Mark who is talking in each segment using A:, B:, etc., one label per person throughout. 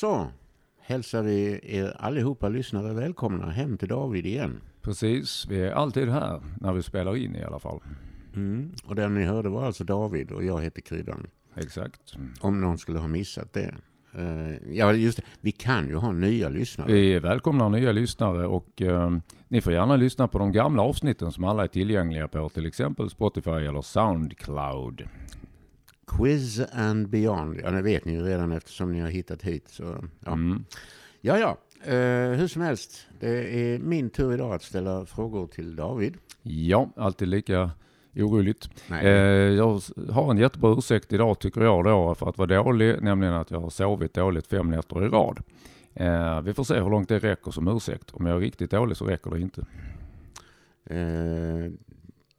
A: Så hälsar vi er allihopa lyssnare välkomna hem till David igen.
B: Precis, vi är alltid här när vi spelar in i alla fall.
A: Mm. Och den ni hörde var alltså David och jag heter Kryddan.
B: Exakt.
A: Om någon skulle ha missat det. Uh, ja, just det. Vi kan ju ha nya lyssnare.
B: Vi välkomnar nya lyssnare och uh, ni får gärna lyssna på de gamla avsnitten som alla är tillgängliga på till exempel Spotify eller Soundcloud.
A: Quiz and Beyond. Ja, det vet ni ju redan eftersom ni har hittat hit. Så, ja.
B: Mm.
A: ja, ja. Uh, hur som helst. Det är min tur idag att ställa frågor till David.
B: Ja, alltid lika oroligt. Eh, jag har en jättebra ursäkt idag tycker jag då för att vara dålig, nämligen att jag har sovit dåligt fem nätter i rad. Eh, vi får se hur långt det räcker som ursäkt. Om jag är riktigt dålig så räcker det inte.
A: Eh,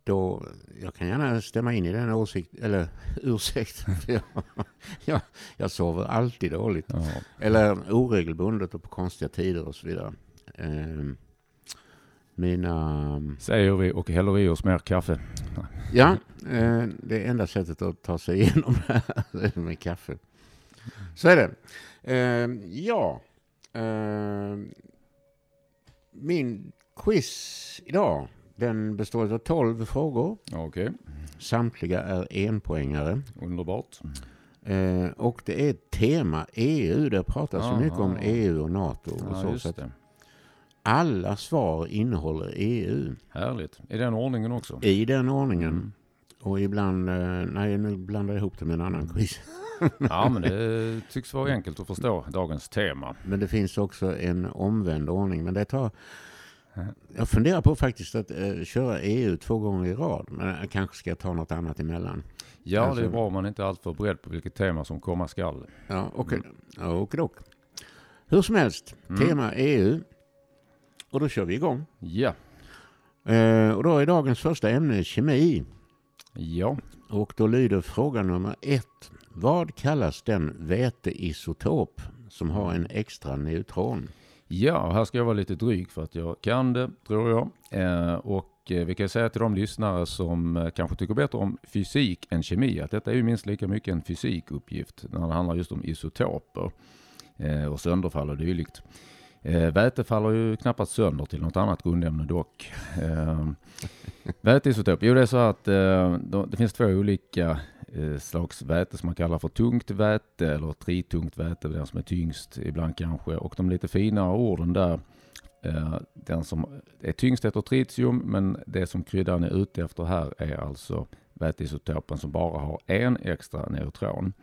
A: då, jag kan gärna stämma in i den åsikt, eller ursäkten. jag, jag, jag sover alltid dåligt.
B: Ja.
A: Eller oregelbundet och på konstiga tider och så vidare. Eh, mina...
B: Säger vi och häller i oss mer kaffe.
A: Ja, eh, det är enda sättet att ta sig igenom det här med kaffe. Så är det. Eh, ja. Eh, min quiz idag, den består av 12 frågor.
B: Okej,
A: Samtliga är enpoängare.
B: underbart.
A: Eh, och det är tema EU. Det pratas så mycket om EU och NATO. Och
B: Ja,
A: så, så alla svar innehåller EU.
B: Härligt. I den ordningen också.
A: I den ordningen. Och ibland, eh, nej nu blandar jag ihop det med en annan quiz.
B: Ja, men det tycks vara enkelt att förstå dagens tema.
A: Men det finns också en omvänd ordning. Men det tar... Jag funderar på faktiskt att eh, köra EU två gånger i rad. Men jag kanske ska ta något annat emellan.
B: Ja,
A: Alltså-
B: det är bra om man inte är alltför beredd på vilket tema som komma skall.
A: Ja, okej. Ja, okej dock. Hur som helst,
B: Mm.
A: tema EU. Och då kör vi igång.
B: Ja,
A: Eh, och då är dagens första ämne kemi.
B: ja.
A: Och då lyder fråga nummer ett. Vad kallas den väteisotop som har en extra neutron?
B: Ja, här ska jag vara lite dryg för att jag kan det, tror jag. Eh, och eh, vi kan säga till de lyssnare som eh, kanske tycker bättre om fysik än kemi att detta är ju minst lika mycket en fysikuppgift när det handlar just om isotoper eh, och sönderfall och dylikt. Eh, väte faller ju knappast sönder till något annat grundämne dock. Eh, väteisotoper, väteisotop, jo det är så att det finns två olika slags väte som man kallar för tungt väte eller tritungt väte, den som är tyngst ibland kanske. Och de lite finare orden där, eh, den som är tyngst heter tritium, men det som kryddan är ute efter här är alltså väteisotopen som bara har en extra neutron.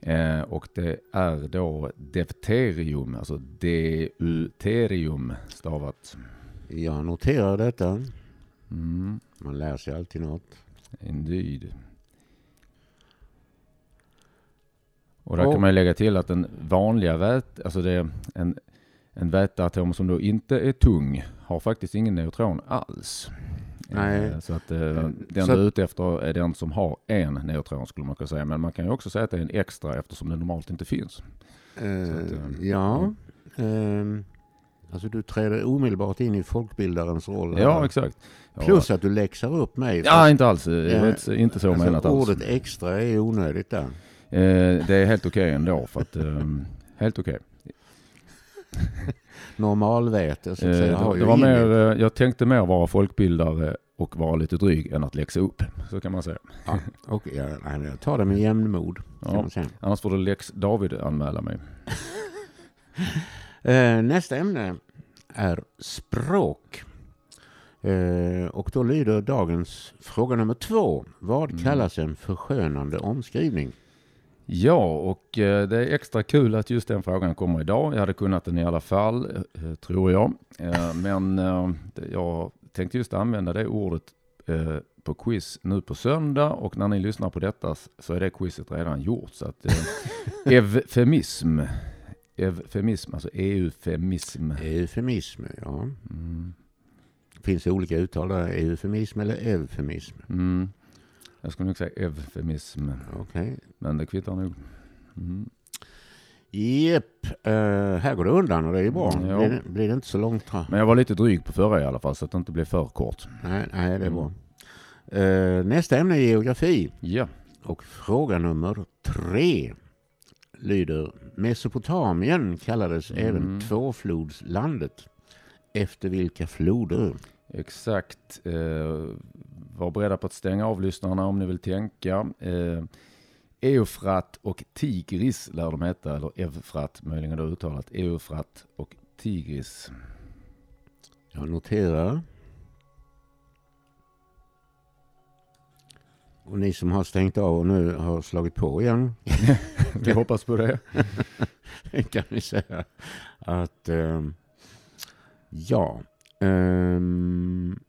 B: Eh, och det är då deuterium, alltså deuterium stavat.
A: Jag noterar detta.
B: Mm,
A: Man lär sig alltid något.
B: indeed. Och där kan man ju lägga till att den vanliga väte, alltså det är en, en väteatom som då inte är tung har faktiskt ingen neutron alls.
A: Nej.
B: Eh, Så att eh, den
A: Så-
B: du är ute efter är den som har en neutron skulle man kunna säga. Men man kan ju också säga att det är en extra eftersom den normalt inte finns. Så att,
A: ja. ehm, alltså du träder omedelbart in i folkbildarens roll. här.
B: Ja, exakt. Ja.
A: Plus att du läxar upp mig.
B: Ja, inte alls. Vet, inte så
A: alltså,
B: menat alls.
A: ordet extra är onödigt där.
B: Eh, det är helt okej ändå. För att, eh, helt okej.
A: Normalväte så att
B: Eh,
A: säga.
B: det,
A: har ju
B: det var mer, eh, jag tänkte mer vara folkbildare och vara lite dryg än att läxa upp. Så kan man säga.
A: Ja, okej, ja, nej, men jag tar det med jämnmod.
B: Ja. Annars får du Lex David anmäla mig.
A: Eh, nästa ämne är språk. Eh, och då lyder dagens fråga nummer två. Vad
B: Mm.
A: kallas en förskönande omskrivning?
B: Ja, och eh, det är extra kul att just den frågan kommer idag. Jag hade kunnat den i alla fall, eh, tror jag. Eh, Men jag tänkte just använda det ordet på quiz nu på söndag och när ni lyssnar på detta så är det quizet redan gjort. Så att eufemism, eufemism, alltså eufemism.
A: Eufemism, ja.
B: Mm.
A: Finns det olika uttal där? Eufemism eller eufemism?
B: Mm. Jag skulle nog säga eufemism,
A: Okej.
B: men det kvittar nog. Mm.
A: Japp, eh, här går det undan och det är ju bra.
B: Mm,
A: blir, det, blir det inte så långt? här?
B: Men jag var lite dryg på förra i alla fall så att det inte blev för kort.
A: Nej, nej, det är bra. Eh, nästa ämne är geografi.
B: Ja,
A: Och fråga nummer tre lyder Mesopotamien kallades
B: Mm.
A: även tvåflodslandet. Efter vilka floder?
B: Exakt. Eh, var beredda på att stänga av lyssnarna om ni vill tänka. Eh, Eufrat och Tigris lär de heta, eller Eufrat möjligen då uttalat. Eufrat och Tigris.
A: Jag noterar. Och ni som har stängt av och nu har slagit på igen
B: Vi hoppas på det.
A: kan vi säga att ehm, ja. Um,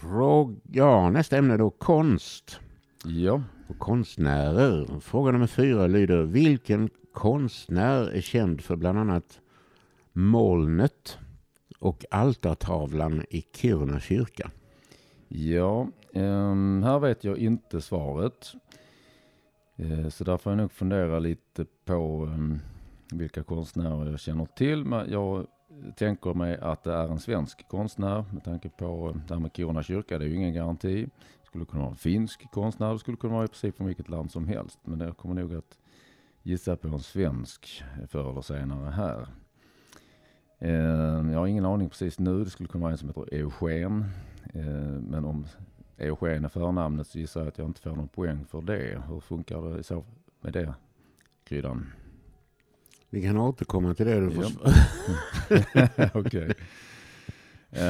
A: fråga, ja, nästa ämne då konst
B: Ja,
A: och konstnärer. Fråga nummer fyra lyder vilken konstnär är känd för bland annat molnet och altartavlan i Kiruna kyrka?
B: ja. ehm, här vet jag inte svaret. Eh, så där får jag nog fundera lite på ehm, vilka konstnärer jag känner till. Men jag tänker mig att det är en svensk konstnär med tanke på eh, det här med Kiruna kyrka. Det är ju ingen garanti. Det skulle kunna vara en finsk konstnär. Det skulle kunna vara i princip från vilket land som helst. Men jag kommer nog att gissa på en svensk förr eller senare här. Eh, jag har ingen aning precis nu. Det skulle kunna vara en som heter Eugen. Eh, men om Eugen är förnamnet så gissar jag att jag inte får någon poäng för det. Hur funkar det i så med det, kryddan?
A: Vi kan återkomma till det. Du får
B: Ja. Okej. Eh,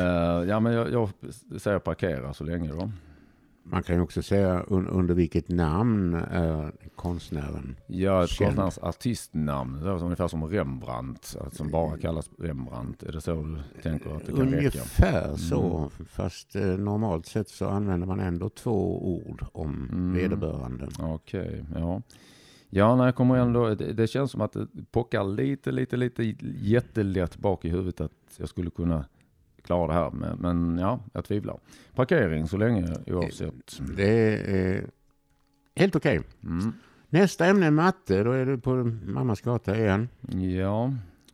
B: ja, men jag, jag säger parkera så länge då.
A: Man kan ju också säga un, under vilket namn är konstnären.
B: Ja, ett
A: Känd.
B: konstnärs artistnamn. Det är ungefär som Rembrandt, att som bara kallas Rembrandt. Är det så du tänker att det kan räcka?
A: Ungefär så.
B: Mm.
A: Fast eh, normalt sett så använder man ändå två ord om
B: Mm.
A: vederbörande.
B: Okej, ja. Ja, när jag kommer ändå, det, det känns som att det pockar lite, lite, lite jättelätt bak i huvudet att jag skulle kunna klara det här. Men, men ja, jag tvivlar. Parkering så länge oavsett.
A: Det är helt okej.
B: Mm.
A: Nästa ämne är matte. Då är du på mammas gata igen.
B: Ja,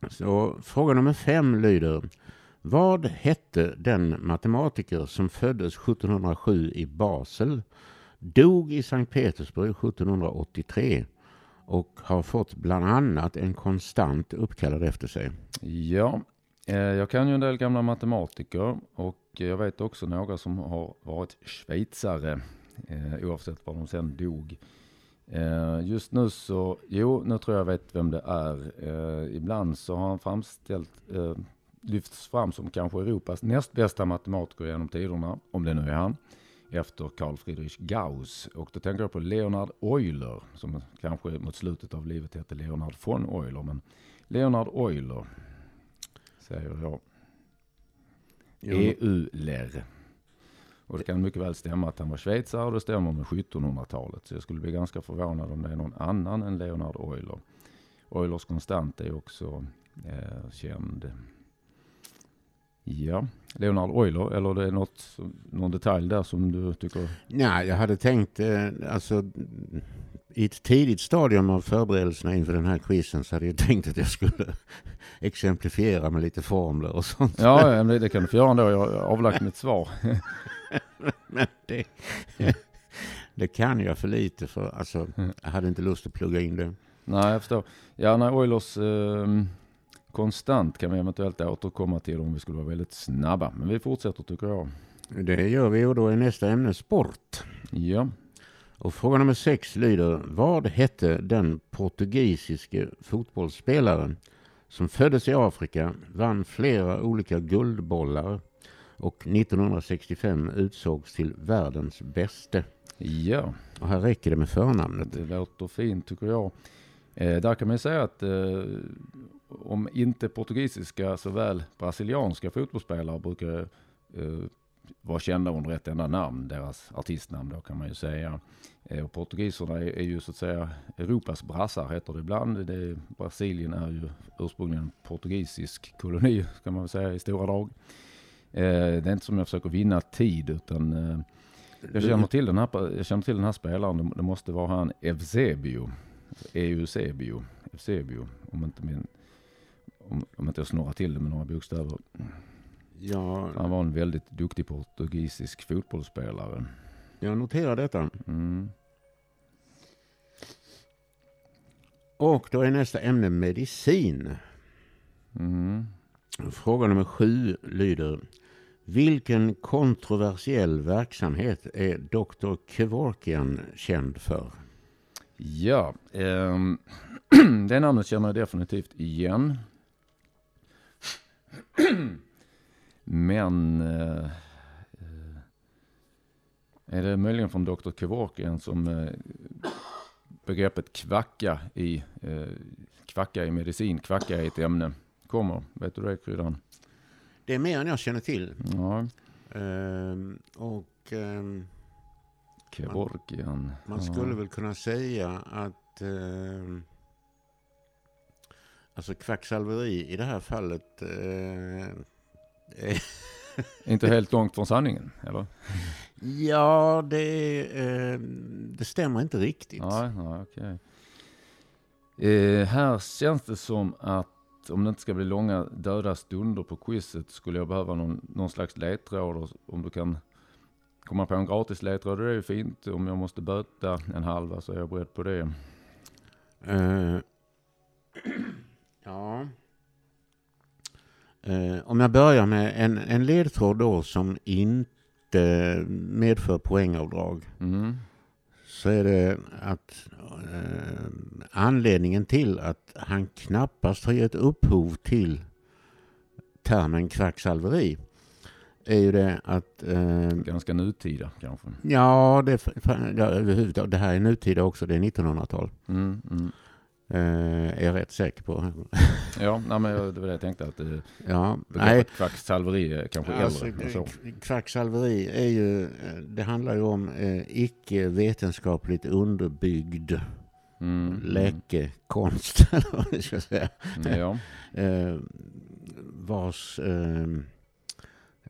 A: Så fråga nummer fem lyder. Vad hette den matematiker som föddes 1707 i Basel, dog i Sankt Petersburg 1783 och har fått bland annat en konstant uppkallad efter sig?
B: ja. Eh, jag kan ju en del gamla matematiker och jag vet också några som har varit schweizare eh, oavsett var de sen dog. Eh, just nu så, jo nu tror jag vet vem det är. Ibland så har han framställt, lyfts fram som kanske Europas näst bästa matematiker genom tiderna, om det nu är han, efter Carl Friedrich Gauss. Och då tänker jag på Leonard Euler, som kanske mot slutet av livet hette Leonard von Euler, men Leonard Euler säger jag. EU-ler. Och det kan mycket väl stämma att han var schweizare och det stämmer med 1700-talet. Så jag skulle bli ganska förvånad om det är någon annan än Leonard Euler. Eulers konstant är också eh, känd. Ja, Leonard Euler, eller det är något, någon detalj där som du tycker?
A: Nej, jag hade tänkt, eh, alltså i ett tidigt stadium av förberedelserna inför den här quizen så hade jag tänkt att jag skulle exemplifiera med lite formler och sånt.
B: Ja, det, kan du få göra ändå. Jag har avlagt mitt svar.
A: Men det, det kan jag för lite för. Alltså, jag hade inte lust att plugga in det.
B: Nej, jag förstår. Ja, nej, Oilers eh, konstant kan vi eventuellt återkomma till om vi skulle vara väldigt snabba. Men vi fortsätter tycker jag.
A: Det gör vi och då är nästa ämne sport.
B: Ja,
A: Och fråga nummer sex lyder, vad hette den portugisiske fotbollsspelaren som föddes i Afrika, vann flera olika guldbollar och 1965 utsågs till världens bäste?
B: ja,
A: Och här räcker det med förnamnet.
B: det låter fint tycker jag. Eh, där kan man säga att eh, om inte portugisiska så väl brasilianska fotbollsspelare brukar eh, vara kända under ett enda namn, deras artistnamn då kan man ju säga. Eh, och portugiserna är, är ju så att säga Europas brassar heter det ibland. Det, Brasilien är ju ursprungligen en portugisisk koloni kan man väl säga i stora drag. Eh, det är inte som jag försöker vinna tid utan eh, jag känner till den här, jag känner till den här spelaren. Det- Det måste vara han Eusebio. Eusebio. Eusebio. Om inte, min, om, om inte jag snurrar till det med några bokstäver.
A: Ja,
B: Han var en väldigt duktig portugisisk fotbollsspelare.
A: jag noterar detta.
B: Mm.
A: Och då är nästa ämne medicin.
B: Mm.
A: Fråga nummer sju lyder. Vilken kontroversiell verksamhet är Dr. Kevorkian känd för?
B: Ja, ehm, det namnet känner jag definitivt igen. Men eh, eh, är det möjligen från Dr. Kevorkian som eh, begreppet kvacka i, eh, kvacka i medicin, kvacka i ett ämne kommer? Vet du det Kryddan?
A: Det är mer än jag känner till.
B: Ja,
A: Ehm, och ehm,
B: Kevorkian.
A: man
B: ja.
A: skulle väl kunna säga att ehm, alltså kvacksalveri i det här fallet eh,
B: Inte helt långt från sanningen, eller?
A: Ja, det, eh, det stämmer inte riktigt.
B: Nej, nej, okej. Eh, här känns det som att om det inte ska bli långa döda stunder på quizet skulle jag behöva någon, någon slags ledtråd. Om du kan komma på en gratis ledtråd, det är ju fint. Om jag måste böta en halva så är jag beredd på det.
A: Eh, ja. Eh, om jag börjar med en, en ledtråd då som inte medför poängavdrag
B: Mm.
A: så är det att eh, anledningen till att han knappast har gett upphov till termen kvacksalveri är ju det att eh,
B: Ganska nutida kanske.
A: ja, det, ja, överhuvudtaget, det här är nutida också, det är 1900-tal.
B: Mm, mm.
A: Eh, är jag rätt säker på.
B: Ja, nej, men jag- det var det jag tänkte att eh,
A: Ja, nej,
B: kvacksalveri är kanske
A: alltså,
B: äldre.
A: kvacksalveri är ju, eh, det handlar ju om eh, icke vetenskapligt underbyggd
B: Mm,
A: läkekonst, eller vad vi ska säga.
B: mm. Ja,
A: Eh, vars eh,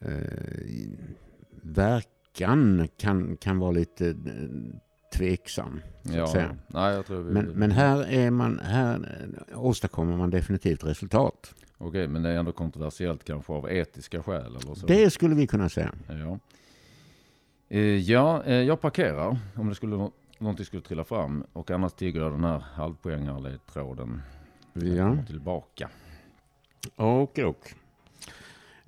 A: eh, verkan kan, kan vara lite eh, tveksam.
B: Ja. Nej, vi...
A: Men, men här, är man, här åstadkommer man definitivt resultat.
B: Okej, men det är ändå kontroversiellt kanske av etiska skäl eller så.
A: Det skulle vi kunna säga.
B: Ja, eh, ja eh, jag parkerar om det skulle nå- någonting skulle trilla fram och annars tigger jag den här halvpoängarledtråden.
A: Ja.
B: tillbaka.
A: Och, och.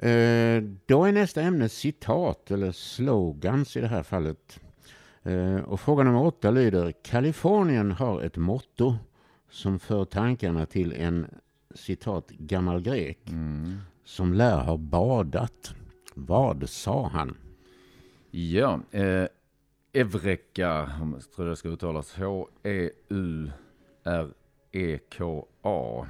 A: Eh, då är nästa ämne citat eller slogans i det här fallet. Eh, och fråga nummer åtta lyder Kalifornien har ett motto som för tankarna till en citat gammal grek
B: Mm.
A: som lär ha badat. Vad sa han?
B: Ja, eh, Eureka, om jag tror det ska uttalas H-E-U-R-E-K-A.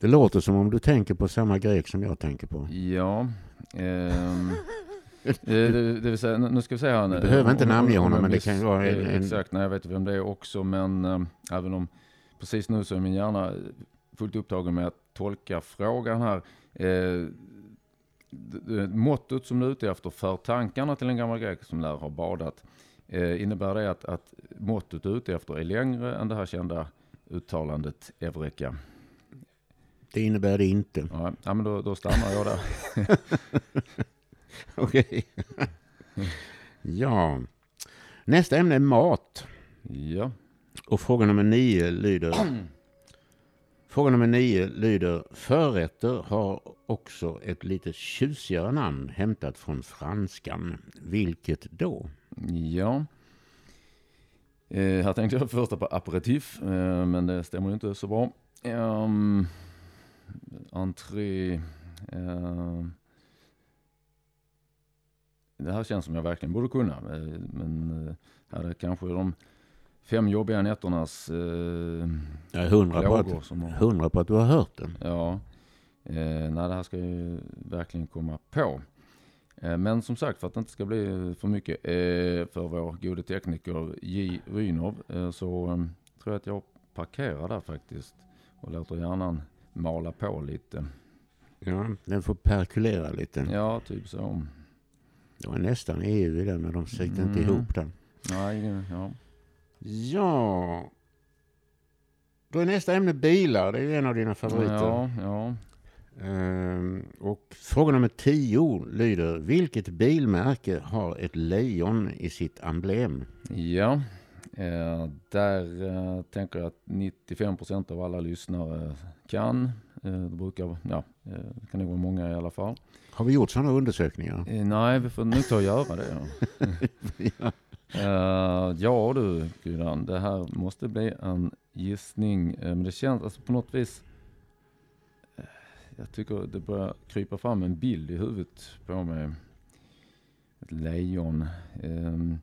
A: Det låter som om du tänker på samma grek som jag tänker på.
B: Ja, ehm, eh, det, det vill säga, nu ska vi se här.
A: Du behöver inte namnge
B: om
A: honom, men det kan ju vara en-
B: eh,
A: en-
B: Exakt, nej jag vet vem det är också, men eh, även om precis nu så är min hjärna fullt upptagen med att tolka frågan här. D- mottot som du är ute efter för tankarna till en gammal grek som lär ha badat. Eh, innebär det att, att mottot du är ute efter är längre än det här kända uttalandet Eureka?
A: Det innebär det inte.
B: Ja, ja men då, då stannar jag där.
A: Okej. ja. Nästa ämne är mat.
B: Ja.
A: Och fråga nummer nio lyder... fråga nummer nio lyder... Förrätter har också ett lite tjusigare namn hämtat från franskan. Vilket då?
B: Ja. Eh, här tänkte jag först på aperitif, eh, men det stämmer ju inte så bra. Um, entré. Eh, det här känns som jag verkligen borde kunna. eh, Men eh, här är kanske de fem jobbiga nätternas eh,
A: Jag är hundra på, att,
B: som har...
A: hundra på att du har hört den.
B: Ja, eh, nej det här ska jag ju verkligen komma på. Eh, men som sagt, för att det inte ska bli för mycket eh, för vår gode tekniker J. Rynov eh, så eh, tror jag att jag parkerar där faktiskt och låter hjärnan mala på lite.
A: Ja, den får perkulera lite.
B: Ja, typ så.
A: Det var nästan EU i den, men de sitter inte
B: Mm.
A: ihop den.
B: Nej, ja.
A: Ja. Då är nästa ämne bilar. Det är ju en av dina favoriter.
B: Ja, ja.
A: Ehm, och fråga nummer tio lyder, vilket bilmärke har ett lejon i sitt emblem?
B: Ja, eh, där eh, tänker jag att 95 procent av alla lyssnare kan. Eh, det brukar, ja, det kan nog vara många i alla fall.
A: Har vi gjort sådana undersökningar?
B: Nej, vi får nog ta och göra det. Ja.
A: ja.
B: Du, Gudran, det här måste bli en gissning. Men det känns alltså på något vis. jag tycker det börjar krypa fram en bild i huvudet på mig. Ett lejon. Ehm,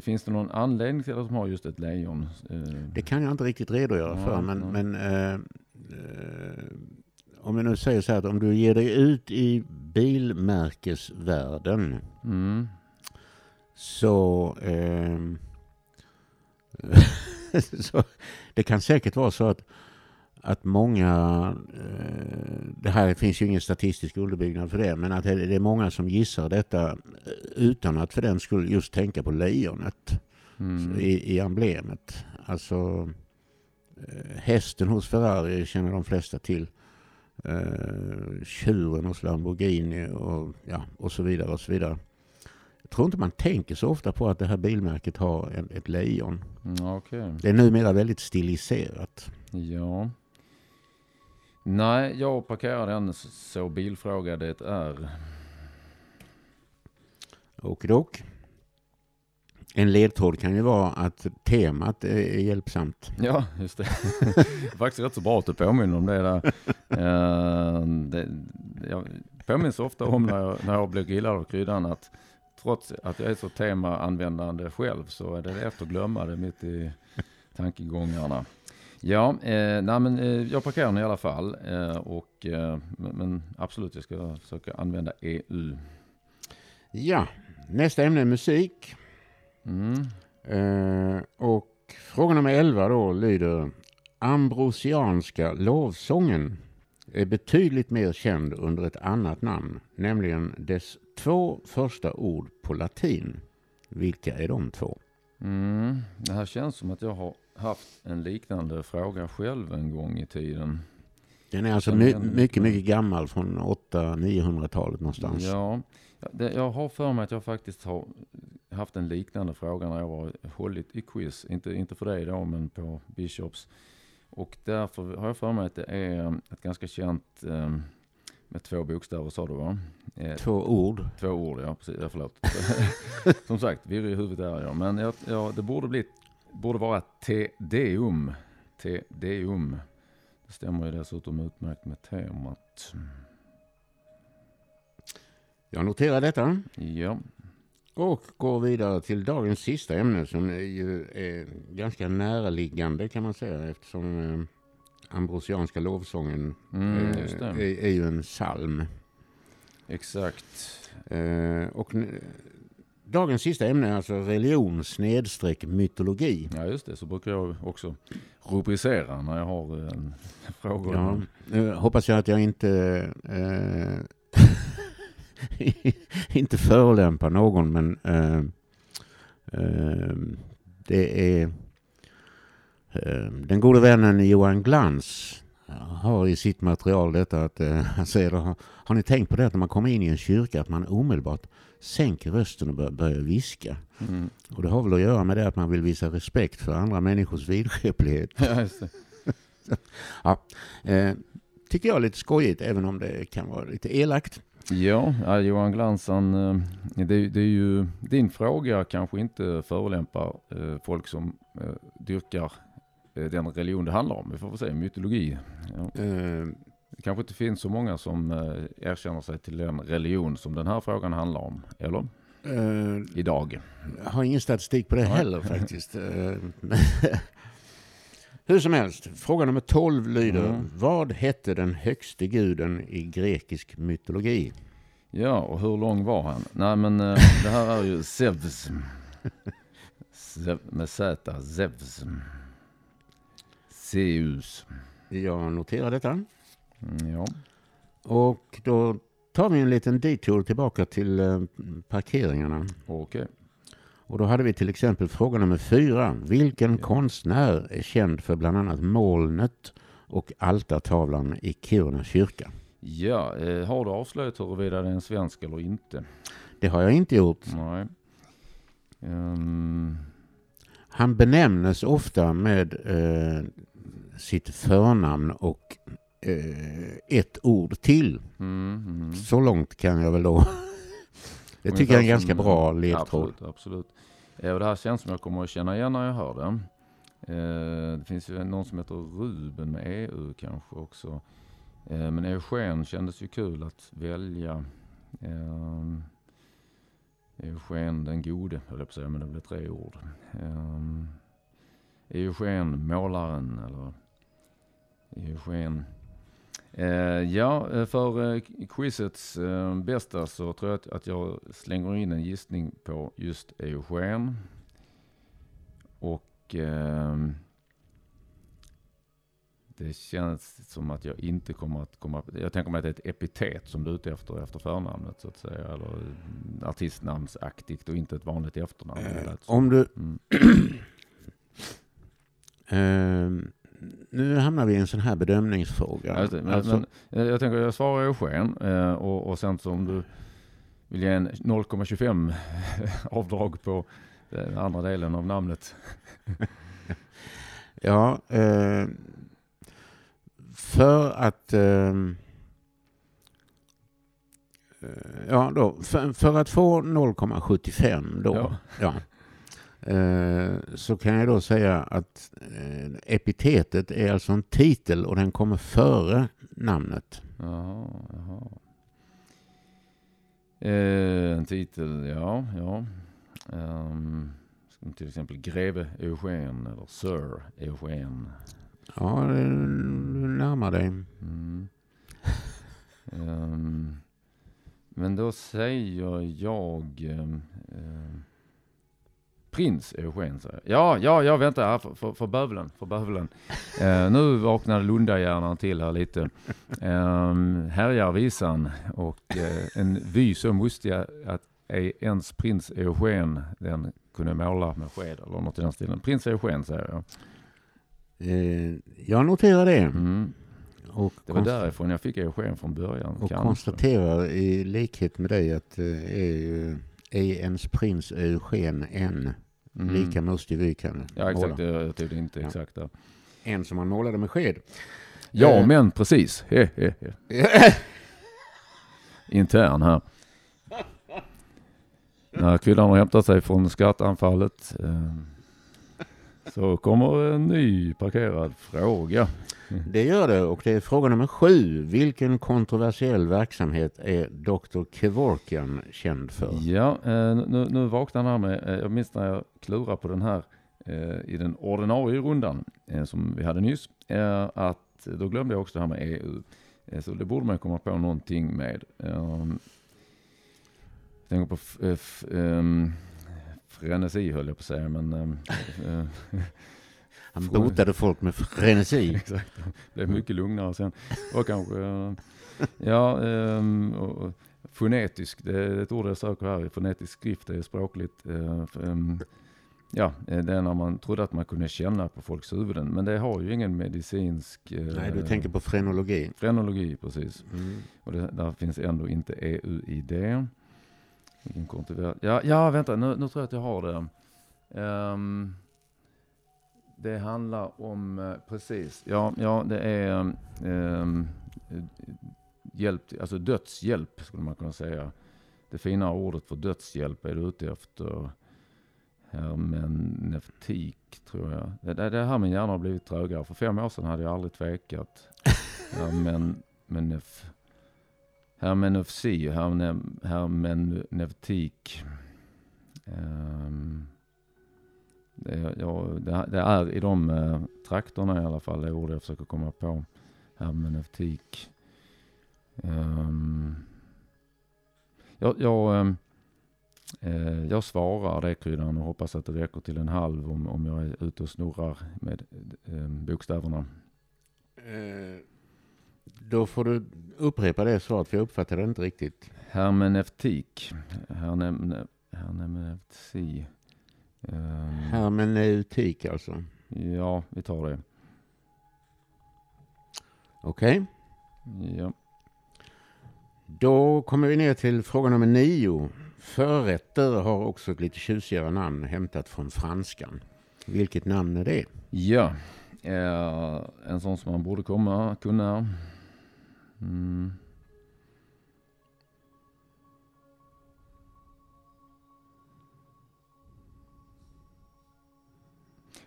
B: finns det någon anledning till att de har just ett lejon? Eh,
A: Det kan jag inte riktigt redogöra för, men, men eh, eh, om vi nu säger så här att om du ger dig ut i bilmärkesvärlden
B: mm,
A: så, ehm, så det kan säkert vara så att, att många, eh, det här finns ju ingen statistisk underbyggnad för det, men att det är många som gissar detta eh, utan att för den skulle just tänka på lejonet
B: mm,
A: i, i emblemet. Alltså eh, hästen hos Ferrari känner de flesta till. Tjuren hos Lamborghini och, ja, och så vidare och så vidare. Jag tror inte man tänker så ofta på att det här bilmärket har en, ett lejon.
B: mm, Okej.
A: Det är numera väldigt stiliserat.
B: Ja. Nej, jag parkerar den så bilfråga det är.
A: Och dock. En ledtråd kan ju vara att temat är hjälpsamt.
B: Ja, just det. faktiskt rätt så bra att du påminner om det där. Eh, det jag påminns ofta om när jag, när jag blir grillad av kryddan att trots att jag är så temaanvändande själv så är det lätt att glömma det mitt i tankegångarna. Ja, eh, nej men eh, jag parkerar den i alla fall. Eh, och, eh, men, absolut, jag ska försöka använda EU.
A: Ja, nästa ämne är musik.
B: Mm.
A: Eh, och fråga nummer 11 då lyder Ambrosianska lovsången är betydligt mer känd under ett annat namn, nämligen dess två första ord på latin. Vilka är de två?
B: Mm. Det här känns som att jag har haft en liknande fråga själv en gång i tiden.
A: Den är alltså my- mycket, mycket gammal från 800-900-talet någonstans.
B: Ja, det, jag har för mig att jag faktiskt har haft en liknande fråga när jag var hållit i quiz. Inte, inte för dig då, men på Bishops. Och därför har jag för mig att det är ett ganska känt eh, med två bokstäver sa du va? Eh,
A: Två ord.
B: Två ord, ja precis. Ja, förlåt. Som sagt, virrig i huvudet är jag. Men jag, ja, det borde, bli, borde vara Te Deum. Te Deum. Det stämmer ju dessutom utmärkt med temat.
A: Jag noterar detta
B: Ja,
A: och går vidare till dagens sista ämne som är ju är ganska näraliggande kan man säga eftersom eh, Ambrosianska lovsången
B: mm,
A: eh, är, är ju en psalm.
B: Exakt.
A: Eh, och dagens sista ämne är alltså religion snedstreck mytologi.
B: Ja, just det. Så brukar jag också rubricera när jag har eh, frågor.
A: Ja, nu hoppas jag att jag inte eh, inte förolämpar någon men eh, eh, det är eh, den gode vännen Johan Glans har i sitt material detta att eh, han säger har, har ni tänkt på det att när man kommer in i en kyrka att man omedelbart sänker rösten och bör, börjar viska.
B: Mm.
A: Och det har väl att göra med det att man vill visa respekt för andra människors vidskeplighet.
B: Ja, det.
A: Eh, tycker jag är lite skojigt även om det kan vara lite elakt.
B: Ja, ja, Johan Glans, han, eh, det, det är ju din fråga kanske inte förolämpar eh, folk som eh, dyrkar den religion det handlar om. Vi får väl säga mytologi. Ja.
A: Eh,
B: Det kanske inte finns så många som eh, erkänner sig till den religion som den här frågan handlar om. Eller?
A: eh,
B: Idag.
A: jag har ingen statistik på det heller faktiskt. Eh, Hur som helst, fråga nummer 12 lyder
B: Mm.
A: Vad hette den högste guden i grekisk mytologi?
B: Ja, och hur lång var han? Nej, men eh, det här är ju Zeus. Med Z, Zeus. Zeus.
A: Jag noterar detta.
B: Mm, ja.
A: Och då tar vi en liten detour tillbaka till eh, parkeringarna.
B: Okej.
A: Och då hade vi till exempel fråga nummer fyra. Vilken konstnär är känd för bland annat molnet och altartavlan i Kiruna kyrka.
B: Ja, eh, har du avslöjat huruvida det är en svensk eller inte?
A: Det har jag inte gjort.
B: Nej. Um,
A: Han benämnes ofta med eh, sitt förnamn och eh, ett ord till.
B: mm, mm.
A: Så långt kan jag väl då. Det tycker jag är en ganska bra
B: som-
A: ledtråd.
B: Absolut, absolut. Eh, Och det här känns som jag kommer att känna igen när jag hör det. Eh, Det finns ju någon som heter Ruben med EU kanske också. Eh, Men Eugen kändes ju kul att välja. Eugen den gode, höll jag på att säga, men det blev tre ord. Eugen målaren eller Eugen Eh, ja, eh, för eh, quizets bästa så tror jag att, att jag slänger in en gissning på just Eugen. Och ehm, det känns som att jag inte kommer att komma... Jag tänker mig att det är ett epitet som du är ute efter, efter förnamnet så att säga. Eller artistnamnsaktigt och inte ett vanligt efternamn. Så.
A: Om du...
B: Mm.
A: Eh, nu hamnar vi i en sån här bedömningsfråga.
B: Det. Men,
A: Alltså,
B: men, eh, jag tänker jag svarar Eugen eh, och, och sen så om du vill ge en 0,25 avdrag på den andra delen av namnet.
A: Ja, eh, för att... eh, ja, då, för, för att få 0,75 då,
B: Ja.
A: ja. Eh, så kan jag då säga att eh, epitetet är alltså en titel och den kommer före namnet.
B: Jaha, jaha. Eh, en titel, ja, ja. Um, till exempel greve Eugen eller Sir Eugen.
A: Ja, du närmar dig.
B: Mm. Ehm, men då säger jag ehm, Prins Eugen säger. Ja, ja, ja, vänta här för, för, för bövelen. För bövelen. Eh, nu vaknade Lundahjärnan till här lite. Um, härjar visan och eh, en vy så mustig att ej ens prins Eugen den kunde måla med sked eller något i den stilen. Prins Eugen säger jag.
A: Eh, jag noterar det.
B: Mm.
A: Och,
B: Det var därifrån jag fick Eugen från början.
A: och
B: kanske.
A: konstaterar i likhet med dig att det är ju är ens prins Eugen en.
B: Mm.
A: Lika mustig vy kan
B: Ja exakt,
A: måla.
B: jag, tog det inte
A: Ja.
B: exakt där.
A: En som man målade med sked.
B: Ja
A: Eh.
B: men precis. He, he, he. Intern här. När kvinnan har hämtat sig från skattanfallet eh, så kommer en ny parkerad fråga.
A: Det gör det och det är fråga nummer sju. Vilken kontroversiell verksamhet är Dr. Kevorkian känd för?
B: Ja, eh, nu, nu vaknar han här med, eh, jag minns när jag klurade på den här eh, i den ordinarie rundan som vi hade nyss, att då glömde jag också det här med EU. Så det borde man komma på någonting med. Um, jag tänker på eh, ehm, frenesi höll jag på att säga, men ehm, eh,
A: Han
B: Fråga-
A: botade folk med frenesi.
B: Exakt. Det blev mycket lugnare sen. Och kanske, eh, ja, ehm, och, fonetisk, det är ett ord jag söker här. Fonetisk skrift är språkligt. eh, ehm, Ja, eh, det är när man trodde att man kunde känna på folks huvuden. Men det har ju ingen medicinsk... eh,
A: Nej, du tänker på frenologi.
B: Frenologi, precis.
A: Mm.
B: Och det, där finns ändå inte EU i det. Vilken kontrover- ja, ja, vänta, nu, nu tror jag att jag har det. Ehm, det handlar om, eh, precis, ja, ja det är eh, hjälp, alltså dödshjälp skulle man kunna säga. Det fina ordet för dödshjälp är du ute efter hermeneutik tror jag. Det, det, här med hjärnan har blivit trögare. För fem år sedan hade jag aldrig tvekat. Hermen, hermenofsi och hermene, hermeneutik. Um, ehm, det, ja, det, det är i de uh, trakterna i alla fall det ord jag försöker komma på. Hermeneutik. Um, ehm, jag, jag, um, uh, jag svarar det kryddan och hoppas att det räcker till en halv om, om jag är ute och snurrar med um, bokstäverna.
A: Uh. Då får du upprepa det svaret för jag uppfattade det inte riktigt.
B: Hermeneutik. Hernem, hermeneuti. Um,
A: Hermeneutik alltså.
B: ja, vi tar det.
A: Okej,
B: Ja.
A: då kommer vi ner till fråga nummer nio. Förrätter har också ett lite tjusigare namn hämtat från franskan. Vilket namn är det?
B: Ja, eh, en sån som man borde komma kunna. Mm.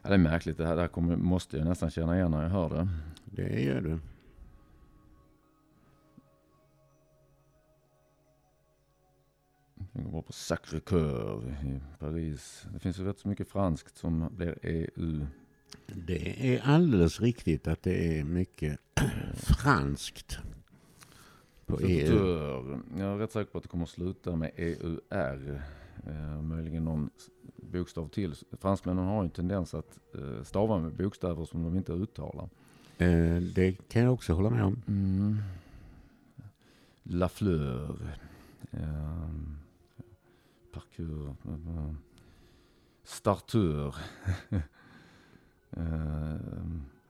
B: Ja, det är märkligt. Det här, det här kommer, måste jag nästan känna igen när jag hör det.
A: Det gör du.
B: Jag bara på Sacré Coeur i Paris. Det finns ju rätt så mycket franskt som blir EU.
A: Det är alldeles riktigt att det är mycket franskt på EU.
B: Jag är rätt säker på att det kommer att sluta med EUR. Eh, möjligen någon bokstav till. Fransmännen har ju en tendens att eh, stava med bokstäver som de inte uttalar.
A: Eh, Det kan jag också hålla med om.
B: Mm. La Fleur. Eh, parkour. Eh, starteur. eh,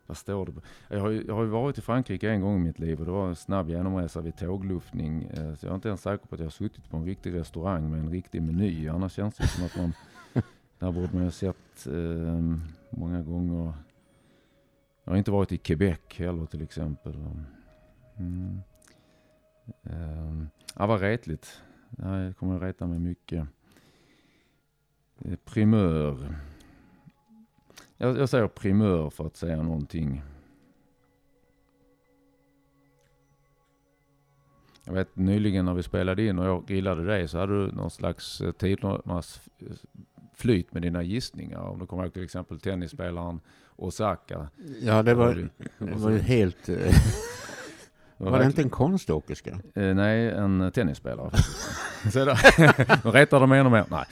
B: vad står det? Jag har, ju, jag har ju varit i Frankrike en gång i mitt liv och det var en snabb genomresa vid tågluftning. Eh, så jag är inte ens säker på att jag har suttit på en riktig restaurang med en riktig meny. Annars känns det som att man, där borde man ju ha sett eh, många gånger. Jag har inte varit i Quebec heller till exempel. Mm. Um, ja, vad retligt. Det här kommer att reta mig mycket. Eh, Primör. Jag, jag säger primör för att säga någonting. Jag vet nyligen när vi spelade in och jag grillade dig så hade du någon slags eh, tidernas flyt med dina gissningar. Om du kommer ihåg till exempel tennisspelaren Osaka.
A: Ja, det var, det var ju helt... eh,
B: Det
A: Var det inte en konståkerska?
B: Eh, nej, en tennisspelare. Så där. Nu retar de mig ännu mer. Nej.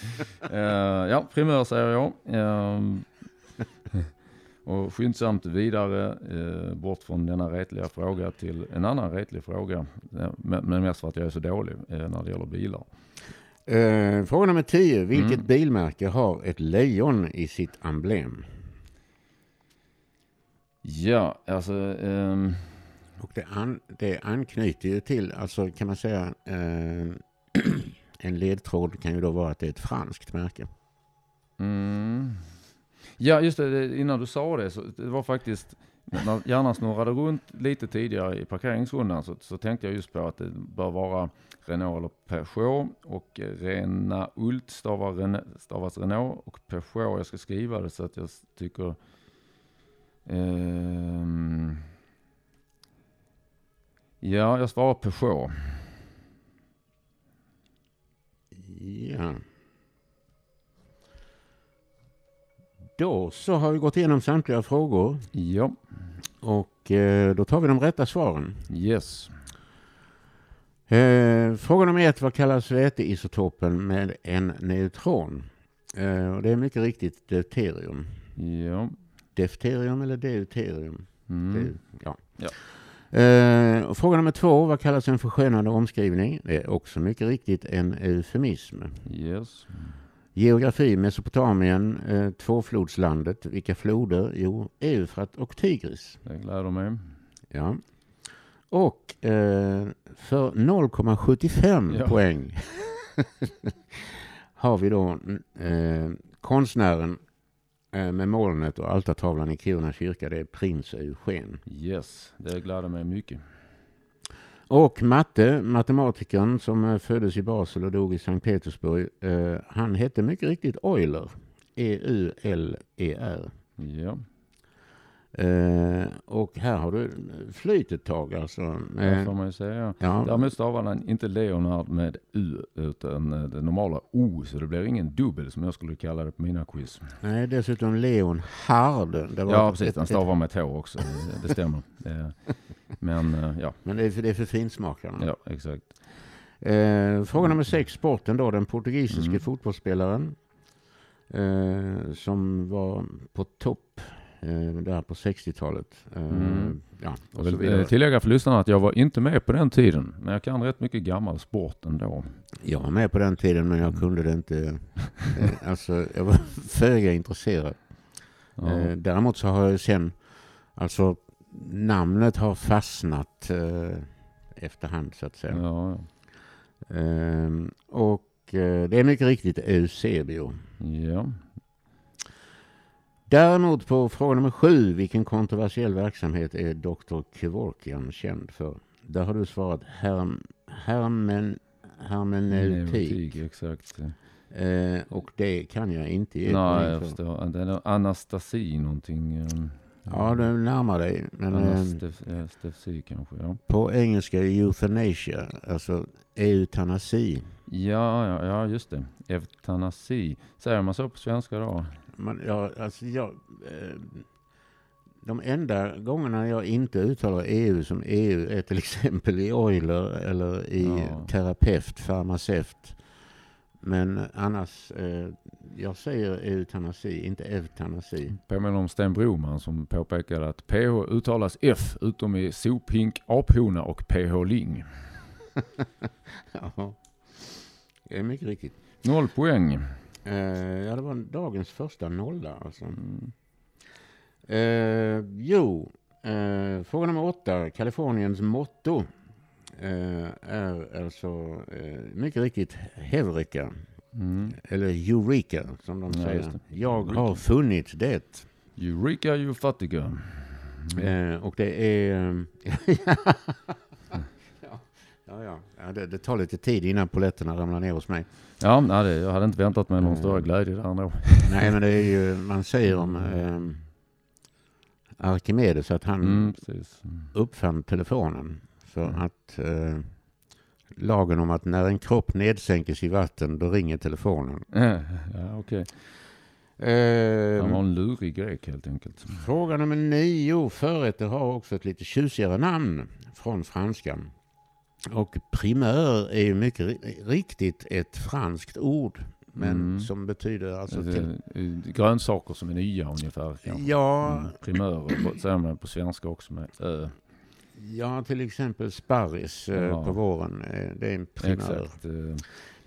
B: Eh, ja, primör säger jag. Ehm, och skyndsamt vidare eh, bort från denna retliga fråga till en annan retlig fråga. Eh, men, men mest för att jag är så dålig eh, när det gäller bilar.
A: Eh, fråga nummer 10. Vilket
B: Mm.
A: bilmärke har ett lejon i sitt emblem?
B: Ja, alltså... ehm,
A: Och det, an, det anknyter ju till, alltså kan man säga, eh, en ledtråd kan ju då vara att det är ett franskt märke.
B: Mm. Ja, just det. Innan du sa det så det var faktiskt när hjärnan snurrade runt lite tidigare i parkeringsrundan så, så tänkte jag just på att det bör vara Renault eller Peugeot och Renault stavar, Ren- stavas Renault och Peugeot, jag ska skriva det så att jag tycker ehm, Ja, jag svarar Peugeot.
A: Ja. Då så har vi gått igenom samtliga frågor
B: Ja,
A: och eh, då tar vi de rätta svaren.
B: yes.
A: Eh, fråga nummer ett, vad kallas väteisotopen med en neutron? Eh, och det är mycket riktigt deuterium.
B: Ja.
A: Defterium eller deuterium?
B: Mm.
A: Det, ja.
B: Ja.
A: Eh, fråga nummer två, vad kallas en förskönande omskrivning? Det är också mycket riktigt en eufemism.
B: Yes.
A: Geografi, Mesopotamien, eh, tvåflodslandet. Vilka floder? Jo, Eufrat och Tigris.
B: Det gläder mig.
A: Ja. Och eh, för 0,75
B: Ja.
A: poäng har vi då eh, konstnären eh, med molnet och altartavlan i Kiruna kyrka. Det är prins Eugen.
B: Yes, det gläder mig mycket.
A: Och matte, matematikern som eh, föddes i Basel och dog i Sankt Petersburg. Eh, han hette mycket riktigt Euler. E E-U-L-E-R.
B: Ja,
A: Eh, och här har du flyt ett tag alltså.
B: det får man ju säga.
A: ja,
B: Däremot stavar han inte Leonard med U utan eh, det normala O, så det blir ingen dubbel som jag skulle kalla det på mina quiz.
A: nej, dessutom Leon Hard. Det var
B: Ja,
A: ett-
B: precis. Han
A: ett-
B: stavar med ett H också. Det, stämmer. Men eh, ja,
A: Men det är för, det är för finsmakarna.
B: ja, exakt.
A: Eh, fråga nummer sex, sporten då. Den portugisiske
B: Mm.
A: fotbollsspelaren eh, som var på topp eh, där på 60-talet. Eh,
B: Mm.
A: Ja,
B: Jag
A: och
B: vill eh, tillägga för lyssnarna att jag var inte med på den tiden. Men jag kan rätt mycket gammal sport ändå.
A: Jag var med på den tiden men jag
B: Mm.
A: kunde det inte. Eh, alltså, jag var föga intresserad.
B: Ja.
A: Eh, däremot så har jag sen, alltså namnet har fastnat eh, efterhand så att säga.
B: Ja, ja.
A: Ehm, och eh, det är mycket riktigt Eusebio.
B: ja.
A: Däremot på fråga nummer sju, vilken kontroversiell verksamhet är Dr. Kevorkian känd för? Där har du svarat herm, hermen, hermeneutik.
B: Exakt.
A: Eh, och det kan jag inte ge
B: Nej, jag
A: för.
B: förstår. Det är Anastasi någonting. eh,
A: Ja, du närmar dig. Men eh,
B: Anastasi kanske, ja.
A: på engelska euthanasia, alltså eutanasi.
B: Ja, ja, ja, just det. Eutanasi. Säger man så på svenska då?
A: Man, ja, alltså jag, eh, de enda gångerna jag inte uttalar EU som EU är till exempel i Euler eller i
B: Ja.
A: terapeut, farmaceut. Men annars, eh, jag säger eutanasi, inte eutanasi.
B: Påminner om Sten Broman som påpekade att PH uttalas F utom i sophink, aphona och PH Ling.
A: Ja, det är mycket riktigt.
B: Noll poäng.
A: Eh, ja, det var dagens första nolla alltså.
B: Mm.
A: Eh, jo, eh, fråga nummer åtta. Kaliforniens motto eh, är alltså eh, mycket riktigt Heureka.
B: Mm.
A: Eller Eureka som de
B: Ja,
A: säger. Jag
B: Eureka.
A: har funnit det.
B: Eureka you fattiga. Mm.
A: Och det är... ja, ja, ja. det, det tar lite tid innan poletterna ramlar ner hos mig.
B: Ja, nej, det, jag hade inte väntat mig någon
A: Mm.
B: större glädje där ändå.
A: Nej, men det är ju, man säger om eh, Arkimedes att han
B: Mm. Mm.
A: uppfann telefonen. För
B: Mm.
A: att eh, lagen om att när en kropp nedsänkes i vatten, då ringer telefonen.
B: Ja, okej.
A: Eh,
B: Han var en lurig grek helt enkelt.
A: Fråga nummer nio. Förrätter har också ett lite tjusigare namn från franskan. Och primör är ju mycket ri- riktigt ett franskt ord. Men
B: Mm.
A: som betyder alltså... Till,
B: Grönsaker som är nya ungefär. kanske.
A: ja,
B: Mm, Primörer säger man på svenska också med ö.
A: ja, till exempel sparris eh,
B: Ja.
A: på våren. Eh, det är en primör.
B: Exakt.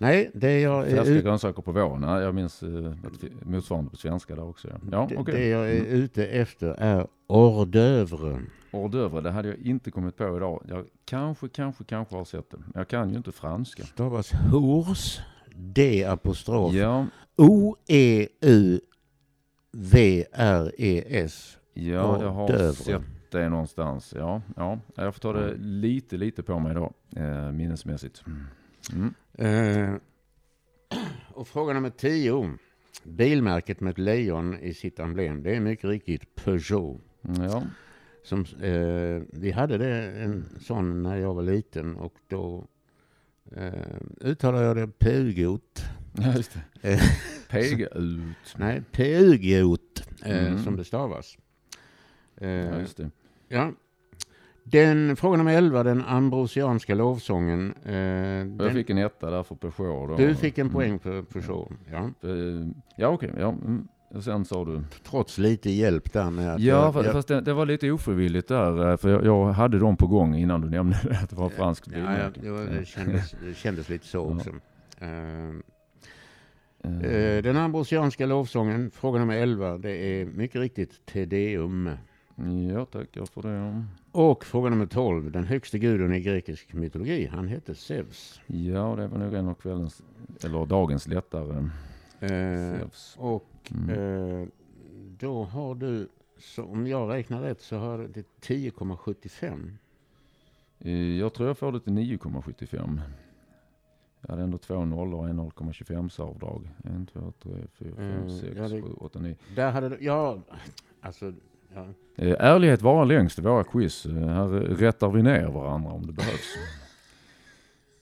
A: Nej, det jag är
B: Färska
A: ute
B: grönsaker på våren. Ja, jag minns eh, fi- motsvarande på svenska där också. Ja,
A: Det,
B: okej.
A: det jag är
B: Mm.
A: ute efter är hors d'oeuvre.
B: Hors d'oeuvre, det hade jag inte kommit på idag. Jag kanske, kanske, kanske har sett det. Jag kan ju inte franska.
A: Stavas hors, D apostrof,
B: Ja,
A: O-E-U-V-R-E-S.
B: ja jag har sett det någonstans. Ja, ja, jag får ta det lite, lite på mig då, eh, minnesmässigt. Mm.
A: Eh, och fråga nummer tio. Bilmärket med ett lejon i sitt emblem. Det är mycket riktigt Peugeot.
B: Ja,
A: Som, eh, vi hade det, en sån när jag var liten och då eh, uttalade jag det Pugot.
B: ja just det.
A: Eh,
B: Pega ut.
A: Nej, Pugot eh,
B: Mm.
A: som det stavas. Eh,
B: Ja, just det.
A: Ja. Den, fråga nummer 11, den ambrosianska lovsången. Eh,
B: Jag
A: den,
B: fick en etta där för Peugeot. Då.
A: du fick en
B: Mm.
A: poäng för Peugeot. Ja.
B: Eh, Ja, okej. Ja. mm. Och sen sa du?
A: Trots lite hjälp där med att...
B: Ja,
A: jag,
B: fa-
A: jag,
B: fast det, det var lite ofrivilligt där. eh, För jag, jag hade dem på gång innan du nämnde att det var franskt
A: ja, ja, det, var- det, kändes, det kändes lite så
B: Ja.
A: också. Eh,
B: Eh,
A: eh, den ambrosianska lovsången, fråga nummer 11, det är mycket riktigt Te Deum.
B: Ja, tackar för det.
A: Och fråga nummer 12, den högste guden i grekisk mytologi, han hette Zeus.
B: Ja, det var nog en av kvällens, eller dagens lättare.
A: Eh,
B: Zeus.
A: och
B: Mm.
A: Eh, då har du, så om jag räknar rätt så har det 10,75.
B: Eh, Jag tror jag får det till 9,75. Jag hade ändå två nollor och en 0,25 avdrag. 1, 2, 3, 4, 5,
A: Mm,
B: 6,
A: ja, det-
B: 7, 8, 9.
A: Där hade du, ja, alltså, ja.
B: Eh, Ärlighet vara längst i våra quiz. Eh, Här rättar vi ner varandra om det behövs.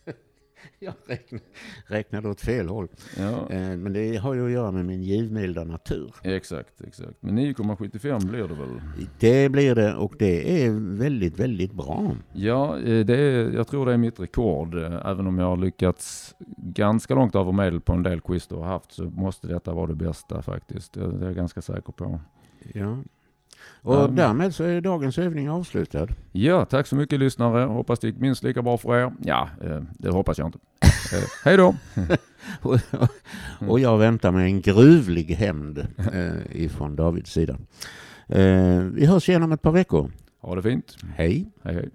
A: jag räknar, räknade åt fel håll.
B: Ja,
A: Eh, men det har ju att göra med min givmilda natur.
B: exakt, exakt. Men 9,75 blir det väl?
A: Det blir det och det är väldigt, väldigt bra.
B: Ja, det är, jag tror det är mitt rekord. Även om jag har lyckats ganska långt över medel på en del quiz du har haft så måste detta vara det bästa faktiskt. Det det är jag ganska säker på.
A: Ja. Och
B: men-
A: därmed så är dagens övning avslutad.
B: Ja, tack så mycket lyssnare. Hoppas det gick minst lika bra för er. Ja, eh, det hoppas jag inte. Eh, hej då!
A: Och, och jag väntar med en gruvlig hämnd eh, ifrån Davids sida. Vi hörs igen om ett par veckor.
B: Ha det fint.
A: Hej.
B: Hej hej.